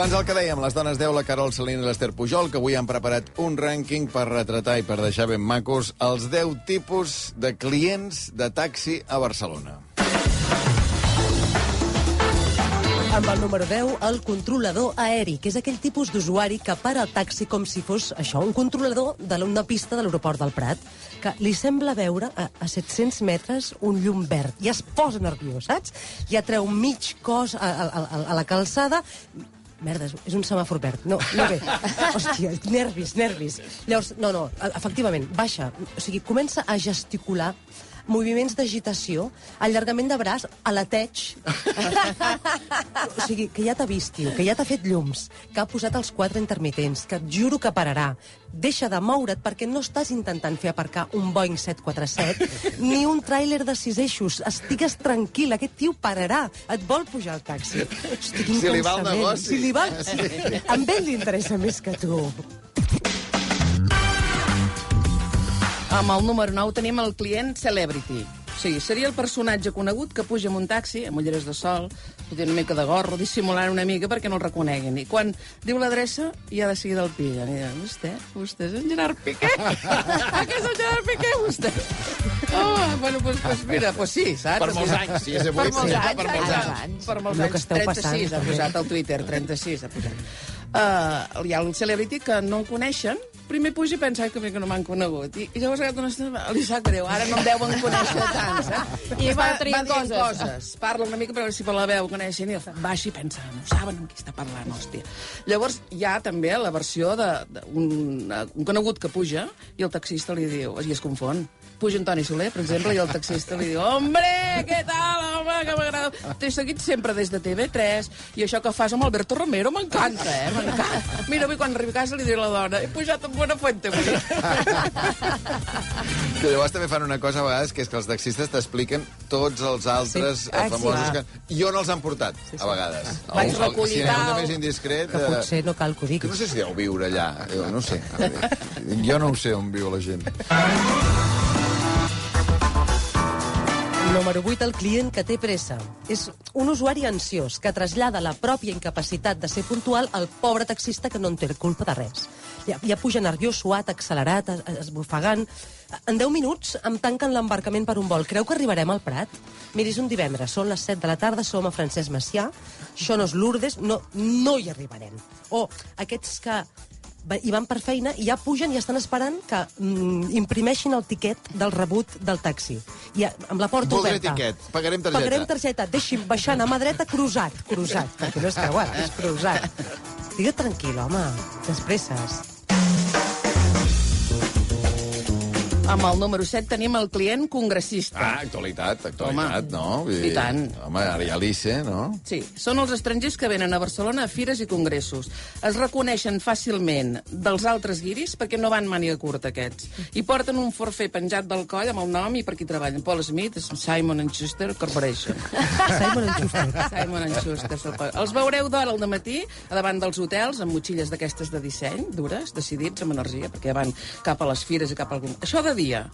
Doncs el que dèiem, les dones 10, la Carol Salina i l'Ester Pujol, que avui han preparat un rànquing per retratar i per deixar ben macos els 10 tipus de clients de taxi a Barcelona. Amb el número 10, el controlador aeri, que és aquell tipus d'usuari que para el taxi com si fos això, un controlador d'una pista de l'aeroport del Prat, que li sembla veure a, a 700 metres un llum verd i es posa nerviós, saps? Ja treu mig cos a, a, a, a la calçada Merda, és- és un semàfor verd. No, no bé. Hòstia, nervis, nervis. Llavors, no, no, e- efectivament, baixa. O sigui, comença a gesticular moviments d'agitació, allargament de braç, aleteig. o sigui, que ja t'ha vist, tio, que ja t'ha fet llums, que ha posat els quatre intermitents, que et juro que pararà. Deixa de moure't perquè no estàs intentant fer aparcar un Boeing 747 ni un tràiler de sis eixos. Estigues tranquil, aquest tio pararà. Et vol pujar al taxi. Hosti, Si li va el negoci. Si li va... Sí. A ell li interessa més que tu. Amb el número 9 tenim el client Celebrity. O sigui, seria el personatge conegut que puja en un taxi, amb ulleres de sol, fotent una mica de gorro, dissimulant una mica perquè no el reconeguin. I quan diu l'adreça, ja de seguida el pillen. I diuen, vostè, vostè és en Gerard Piqué? que és en Gerard Piqué, vostè? Oh, bueno, doncs pues, mira, pues sí, saps? Per molts anys, si és avui, Per molts sí, anys, per molts anys. Per molts El que anys. esteu 36 passant, ha posat al Twitter, 36 ha posat. Uh, hi ha el celebrity que no el coneixen, primer puja i pensa "Ai, que que no m'han conegut. I, I llavors aquesta estona li sap greu, ara no em deuen conèixer tants, eh? I va, va dient coses. coses. Parla una mica per veure si per la veu coneixen i baixa i pensa, no saben amb qui està parlant, hòstia. Llavors hi ha també la versió d'un un conegut que puja i el taxista li diu, i es confon, puja Antoni Soler, per exemple, i el taxista li diu Hombre, què tal, home, que m'agrada. T'he seguit sempre des de TV3 i això que fas amb Alberto Romero m'encanta, eh? M'encanta. Mira, avui quan arribi a casa li diré a la dona he pujat amb Buena Fuente avui. Que llavors també fan una cosa a vegades, que és que els taxistes t'expliquen tots els altres Sí. sí. Ah, sí. famosos Ah. que... I on els han portat, a vegades. Vaig El- el- recollir Si tal. més indiscret... Que eh, potser no cal que ho Que diguis. no sé si deu viure allà. Jo no ho sé. Jo no ho sé on viu la gent. Número 8, el client que té pressa. És un usuari ansiós que trasllada la pròpia incapacitat de ser puntual al pobre taxista que no en té culpa de res. Ja, ja puja nerviós, suat, accelerat, es- esbufegant. En 10 minuts em tanquen l'embarcament per un vol. Creu que arribarem al Prat? Miri, és un divendres, són les 7 de la tarda, som a Francesc Macià, això no és Lourdes, no, no hi arribarem. O aquests que hi van per feina i ja pugen i estan esperant que mm, imprimeixin el tiquet del rebut del taxi. I a- amb la porta Voldré oberta. tiquet, pagarem targeta. Pagarem targeta. Deixi'm baixar a mà dreta, cruzat, cruzat. Perquè no és creuat, és cruzat. Digue tranquil, home, despresses. Amb el número 7 tenim el client congressista. Ah, actualitat, actualitat, Home, no? Vull i tant. Home, ara hi ha l'ICE, no? Sí, són els estrangers que venen a Barcelona a fires i congressos. Es reconeixen fàcilment dels altres guiris perquè no van màniga curta, aquests. I porten un forfè penjat del coll amb el nom i per qui treballen. Paul Smith, Simon Schuster Corporation. Simon Schuster. Simon Schuster. Els veureu d'hora al matí davant dels hotels amb motxilles d'aquestes de disseny, dures, decidits amb energia, perquè van cap a les fires i cap al... Això de dia.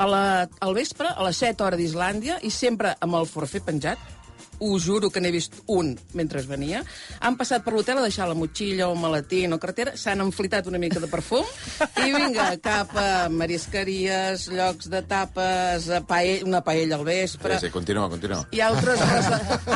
A la, al vespre, a les 7 hores d'Islàndia, i sempre amb el forfè penjat, us juro que n'he vist un mentre venia, han passat per l'hotel a deixar la motxilla o maletí o cartera, s'han enflitat una mica de perfum i vinga, cap a marisqueries, llocs de tapes, a paella, una paella al vespre... Sí, sí, continua, continua. I altres,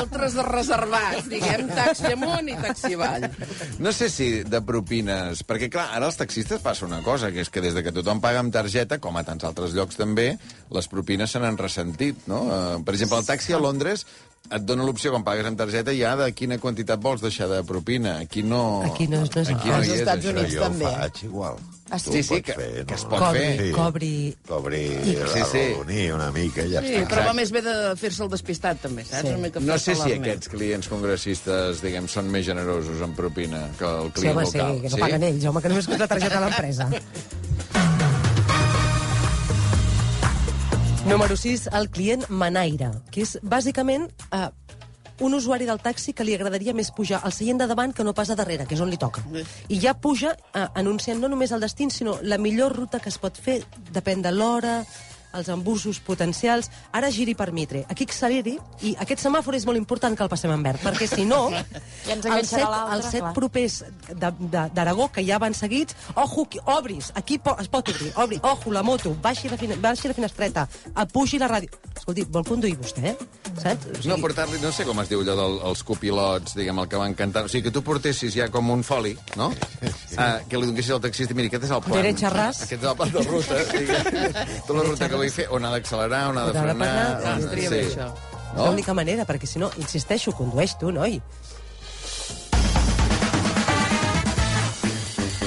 altres reservats, diguem, taxi amunt i taxi avall. No sé si de propines... Perquè, clar, ara els taxistes passa una cosa, que és que des de que tothom paga amb targeta, com a tants altres llocs també, les propines se n'han ressentit, no? Uh, per exemple, el taxi a Londres et dona l'opció, quan pagues amb targeta, ja de quina quantitat vols deixar de propina. Aquí no... Aquí no- no és aquí no Als hi és, Estats això. Units jo també. ho faig igual. Ah, Tu sí, sí, pots que- fer, que es no? pot Cobri, fer. Sí. cobri... Cobri, Sí, sí, sí. arrodonir una mica i ja Sí, està. però va més bé de fer-se el despistat, també, saps? Sí. Una mica No sé si aquests clients congressistes, diguem, són més generosos en propina que el Sí, client home, sí, local. que no paguen ells, home, que només és la targeta de l'empresa. Número 6, el client manaire, que és bàsicament eh, un usuari del taxi que li agradaria més pujar al seient de davant que no pas a darrere, que és on li toca. I ja puja eh, anunciant no només el destí, sinó la millor ruta que es pot fer, depèn de l'hora, els embussos potencials, ara giri per Mitre, aquí acceleri, i aquest semàfor és molt important que el passem en verd, perquè si no, Ja ens els enganxarà set, els set clar. propers d'Aragó, que ja van seguits, ojo, obris, aquí po es pot obrir, obri, ojo, la moto, baixi la, fina baixi la finestreta, apugi la ràdio. Escolti, vol conduir vostè, saps? O No, portar-li, no sé com es diu allò dels copilots, diguem, el que van cantar. O sigui, que tu portessis ja com un foli, no? Ah, que li donessis al taxista, miri, aquest és el plan. Derecha ras. Aquest és el plan de ruta. diguem. Tota la ruta que vull fer, on ha d'accelerar, on ha de frenar... Ah, on- bé, això. És l'única manera, perquè si no, insisteixo, condueix tu, noi.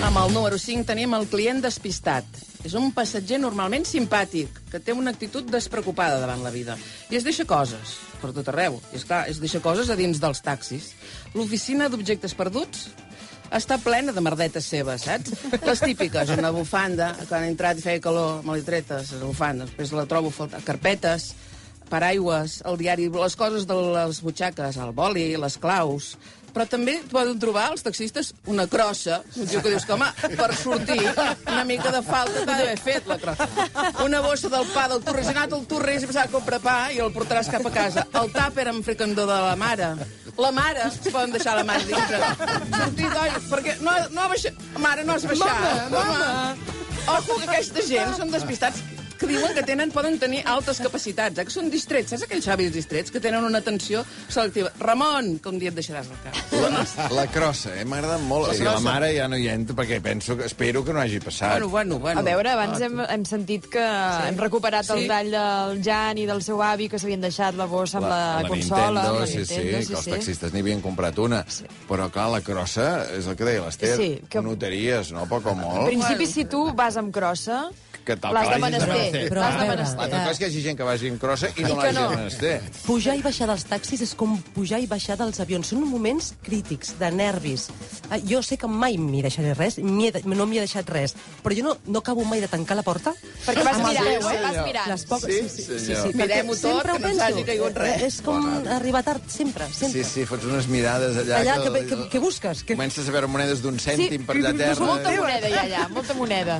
Amb el número 5 tenim el client despistat. És un passatger normalment simpàtic, que té una actitud despreocupada davant la vida. I es deixa coses per tot arreu. I és clar, es deixa coses a dins dels taxis. L'oficina d'objectes perduts està plena de merdetes seves, saps? Les típiques, una bufanda, quan he entrat i feia calor, me l'he treta, la bufanda, després la trobo faltar, carpetes, paraigües, el diari, les coses de les butxaques, el boli, les claus... Però també poden trobar els taxistes una crossa, un tio que dius que, home, per sortir una mica de falta t'ha d'haver fet la crossa. Una bossa del pa del torre, si ha anat al torre i s'ha passat a comprar pa i el portaràs cap a casa. El tàper amb fricandó de la mare. La mare, es poden deixar la mare dintre. Sortir, oi, perquè no, no ha baixat... Mare, no has baixat. Mama, mama. Ojo que aquesta gent són despistats que diuen que tenen, poden tenir altes capacitats, eh? que són distrets. Saps aquells avis distrets que tenen una atenció selectiva? Ramon, que un dia et deixaràs al cap. La, la crossa, eh? M'ha agradat molt. O sigui, la mare ja no hi entra, perquè penso que, espero que no hagi passat. Bueno, bueno, bueno. A veure, abans hem, hem sentit que sí. hem recuperat el Sí. tall del Jan i del seu avi que s'havien deixat la bossa amb la, la consola. Nintendo, amb la sí, Nintendo, sí, que els taxistes n'hi havien comprat una. Sí. Però, clar, la crossa, és el que deia l'Ester, Sí, que- notaries, no? Poc o En molt. principi, si tu vas amb crossa, Que tal l'has que de menester. Però, L'has de menester. L'altra cosa és que hi hagi gent que vagi amb crossa i no l'hagi no. de menester. Pujar i baixar dels taxis és com pujar i baixar dels avions. Són moments crítics, de nervis. Ah, Jo sé que mai m'hi deixaré res, no m'hi he deixat res, però jo no, no acabo mai de tancar la porta. perquè vas mirant, eh? Vas mirant. Les poques... Sí, sí, sí, senyor. sí, sí, Mirem-ho tot, que no ens penso. hagi caigut res. Eh, És com arribar tard, sempre, sempre. Sí, sí, fots unes mirades allà... Allà, que, que, que busques? Que... Comences a veure monedes d'un cèntim per allà a terra. Molta moneda hi ha allà, molta moneda.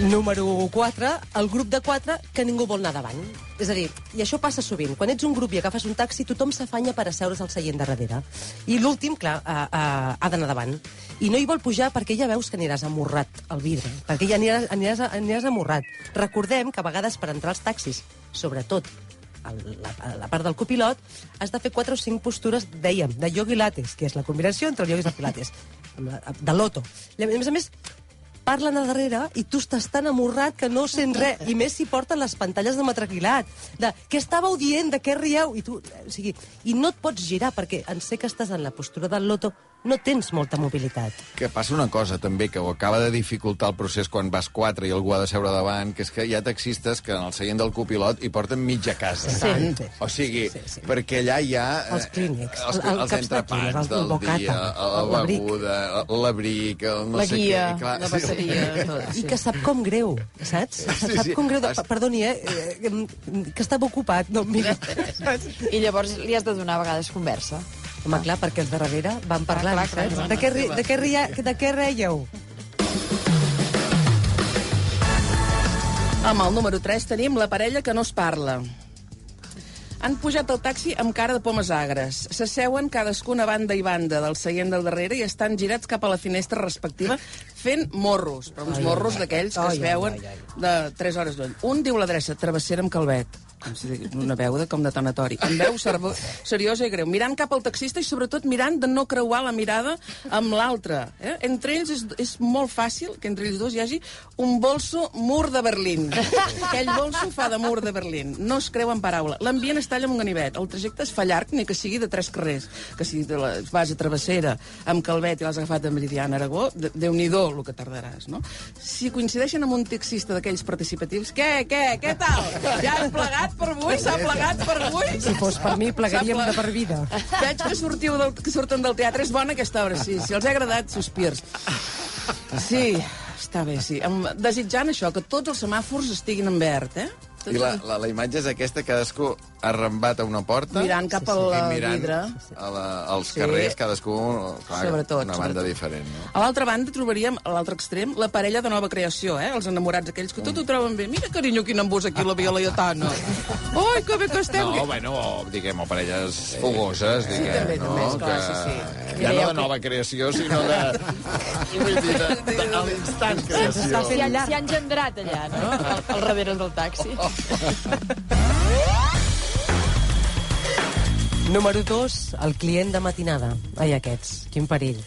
Número 4, el grup de 4 que ningú vol anar davant. És a dir, i això passa sovint. Quan ets un grup i agafes un taxi, tothom s'afanya per asseure's al seient de darrere. I l'últim, clar, ha, ha, ha d'anar davant. I no hi vol pujar perquè ja veus que aniràs amorrat al vidre, perquè ja aniràs, aniràs, aniràs amorrat. Recordem que a vegades per entrar als taxis, sobretot el, la, la part del copilot, has de fer quatre o cinc postures, dèiem, de yogi lattes, que és la combinació entre el yogi i el pilates, de loto. A més a més, parlen a darrere i tu estàs tan amorrat que no sents res. I més si porten les pantalles de matraquilat. De què estàveu dient, de què rieu? I tu, o sigui, i no et pots girar perquè en sé que estàs en la postura del loto, no tens molta mobilitat. Que passa una cosa, també, que ho acaba de dificultar el procés quan vas quatre i algú ha de seure davant, que és que hi ha taxistes que en el seient del copilot hi porten mitja casa. Sí, sí, O sigui, sí, sí. perquè allà hi ha... eh, Els clínics, els, el- el els de entrepans el del bocata, dia, la beguda, l'abric, el no La sé guia, què. Clar, La passeria, tot. I que sap com greu, saps? Sí, sap sí. com greu. De, perdoni, eh? eh, Que estava ocupat. No, mira. I llavors li has de donar a vegades conversa. Home, clar, perquè els de darrere van parlant, clar, clar, saps? De què, ri- de què, ria, de què reieu? Amb el número 3 tenim la parella que no es parla. Han pujat al taxi amb cara de pomes agres. S'asseuen cadascuna banda i banda del seient del darrere i estan girats cap a la finestra respectiva fent morros, però uns morros d'aquells que Ai, es ai, veuen ai, ai. de 3 hores lluny. Un diu l'adreça, travessera amb Calvet. Com si una veu de, com de tanatori. Amb veu servo, seriosa i greu. Mirant cap al taxista i sobretot mirant de no creuar la mirada amb l'altre. Eh? Entre ells és, és molt fàcil que entre ells dos hi hagi un bolso mur de Berlín. Aquell bolso fa de mur de Berlín. No es creu en paraula. L'ambient es talla amb un ganivet. El trajecte es fa llarg, ni que sigui de tres carrers. Que si te la, vas a Travessera amb Calvet i l'has agafat de Meridiana Aragó, de, Déu-n'hi-do el que tardaràs, no? Si coincideixen amb un taxista d'aquells participatius, què, què, què tal? Ja hem plegat per avui? S'ha plegat per avui? Si fos per mi, plegaríem de per vida. Veig que, sortiu del, que surten del teatre. És bona aquesta obra, sí. Si els ha agradat, sospirs. Sí, està bé, sí. Desitjant això, que tots els semàfors estiguin en verd, eh? Tots I la, la, la imatge és aquesta, cadascú arrambat a una porta... Mirant cap Sí, sí. al mirant vidre. A la, als Sí. carrers, cadascú... Clar, Sobretot, una banda sobretot. diferent, no? A l'altra banda trobaríem, a l'altre extrem, la parella de nova creació, eh? Els enamorats aquells que tot ho troben bé. Mira, carinyo, quin embús aquí la Via Laietana. Ai, que bé que estem. No, bueno, o, diguem, o parelles fogoses, diguem, també, no? també, esclar, que... sí, sí. Ja no de nova creació, sinó de... Vull dir, de, de, de l'instant creació. S'hi ha, engendrat allà, no? Al, al darrere del taxi. Número 2, el client de matinada. Ai, aquests, quin perill.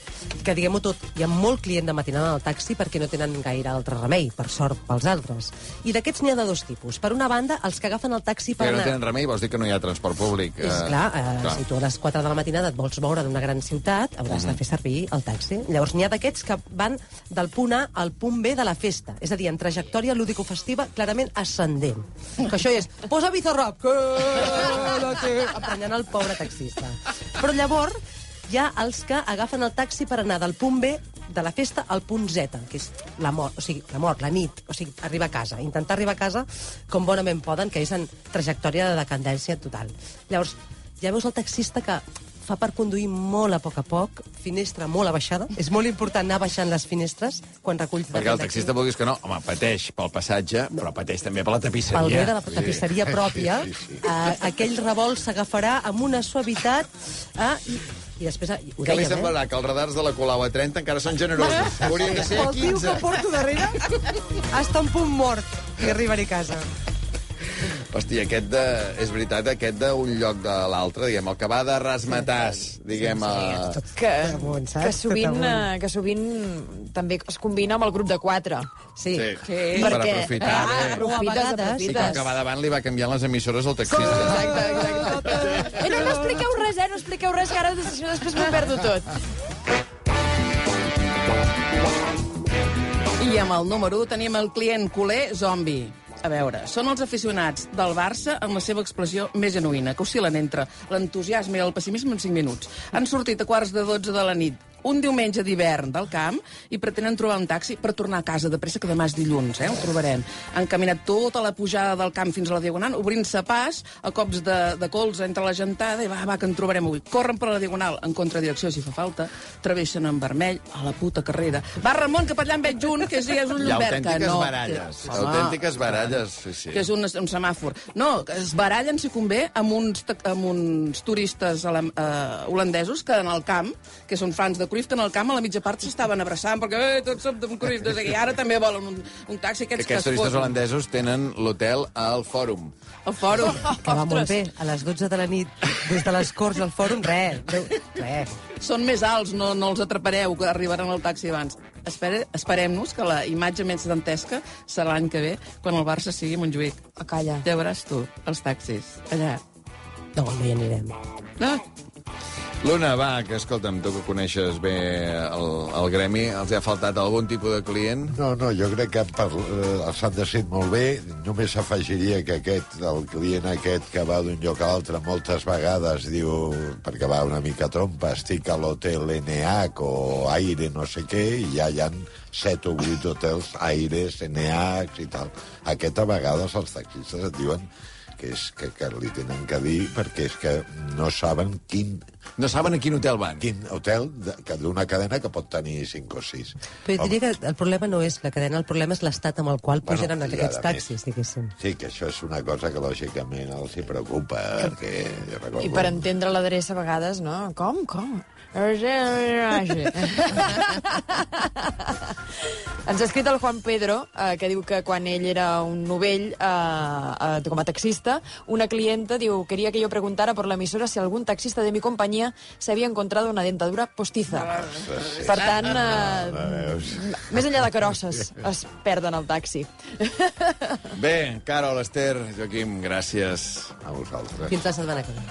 Que diguem-ho tot, hi ha molt client de matinada al taxi perquè no tenen gaire altre remei, per sort pels altres. I d'aquests n'hi ha de dos tipus. Per una banda, els que agafen el taxi per Perquè no tenen remei, vols dir que no hi ha transport públic. És clar, eh, si tu a les 4 de la matinada et vols moure d'una gran ciutat, hauràs de fer servir el taxi. Llavors, n'hi ha d'aquests que van del punt A al punt B de la festa, és a dir, en trajectòria lúdico-festiva clarament ascendent. Que això és, posa Bizarrap, que emprenyant el pobre taxista. Però llavors, hi ha els que agafen el taxi per anar del punt B de la festa al punt Z, que és la mort, o sigui, la mort, la nit, o sigui, arribar a casa, intentar arribar a casa com bonament poden, que és en trajectòria de decadència total. Llavors, ja veus el taxista que fa per conduir molt a poc a poc, finestra molt abaixada. És molt important anar baixant les finestres quan reculls... Perquè el taxista, vulguis que no, home, pateix pel passatge, però pateix també per la tapisseria. Pel bé de la tapisseria pròpia, Sí, sí, sí. eh, aquell revolt s'agafarà amb una suavitat eh, i, i després... Ho Que li dèiem, eh? semblarà que els radars de la Colau a 30 encara són generosos. Haurien de ser a El tio que 15. porto darrere està en punt mort i arribaré a casa. Hòstia, aquest de... És veritat, aquest d'un lloc de l'altre, diguem, el que va de rasmatàs, diguem, a... Que, amunt, saps? que, sovint, Tot amunt. eh, que sovint també es combina amb el grup de quatre. Sí. Sí, Sí. per Perquè- aprofitar, Ah, bé. aprofites, Sí, aprofites. com que va davant li va canviant les emissores al taxista. Exacte, exacte. Eh, no, no expliqueu res, eh? No expliqueu res, que ara després m'ho perdo tot. I amb el número 1 tenim el client culer zombi. A veure, són els aficionats del Barça en la seva expressió més genuïna, que oscil·len entre l'entusiasme i el pessimisme en 5 minuts. Han sortit a quarts de 12 de la nit un diumenge d'hivern del camp i pretenen trobar un taxi per tornar a casa de pressa, que demà és dilluns, eh? el trobarem. Han caminat tota la pujada del camp fins a la Diagonal, obrint-se pas a cops de, de colze entre la gentada i va, va, que en trobarem avui. Corren per la Diagonal en contradirecció, si fa falta, traveixen en vermell a la puta carrera. Va, Ramon, que per allà en veig un, que és, és un Hi ha autèntiques no... baralles. Que, Autèntiques baralles, sí, sí. que és un, un semàfor. No, que es barallen, si convé, amb uns, amb uns turistes uh, holandesos que en el camp, que són fans de Cruyff, que en el camp a la mitja part s'estaven abraçant, perquè eh, tots som de Cruyff, no sé què, i ara també volen un, un taxi. Que Aquests, aquests que es turistes foten. holandesos tenen l'hotel al Fòrum. El fòrum. Que va molt bé. A les 12 de la nit, des de les Corts al Fòrum, res. Res. Són més alts, no, no els atrapareu, que arribaran al taxi abans. Espere, Esperem-nos que la imatge més dantesca serà l'any que ve, quan el Barça sigui a Montjuïc. Ah, calla. Ja veuràs tu, els taxis, allà. No, no hi anirem. No? Luna, va, que escolta'm, tu que coneixes bé el, el gremi, els ha faltat algun tipus de client? No, no, jo crec que per, eh, els han decidit molt bé. Només afegiria que aquest, el client aquest que va d'un lloc a l'altre moltes vegades diu, perquè va una mica trompa, estic a l'hotel NH o Aire no sé què, i ja hi ha set o vuit hotels Aires, NH i tal. Aquest a vegades els taxistes et diuen que, és, que, que li tenen que dir perquè és que no saben quin, No saben a quin hotel van. quin hotel de- que d'una cadena que pot tenir 5 o 6. Però jo diria que el problema no és la cadena, el problema és l'estat amb el qual Bueno, pugen aquests taxis, diguéssim. Sí, que això és una cosa que lògicament els hi preocupa, perquè jo recordo... I per entendre l'adreça a vegades, no? Com, com? Ens ha escrit el Juan Pedro, eh, que diu que quan ell era un novell, eh, eh, com a taxista, una clienta diu, quería que yo preguntara por la emisora si algún taxista de mi compañía se había encontrado una dentadura postiza. Per tant, eh, més enllà de carosses, es perden el taxi. Bé, Carol, Esther, Joaquim, gràcies. A vosaltres. Fins la setmana que ve.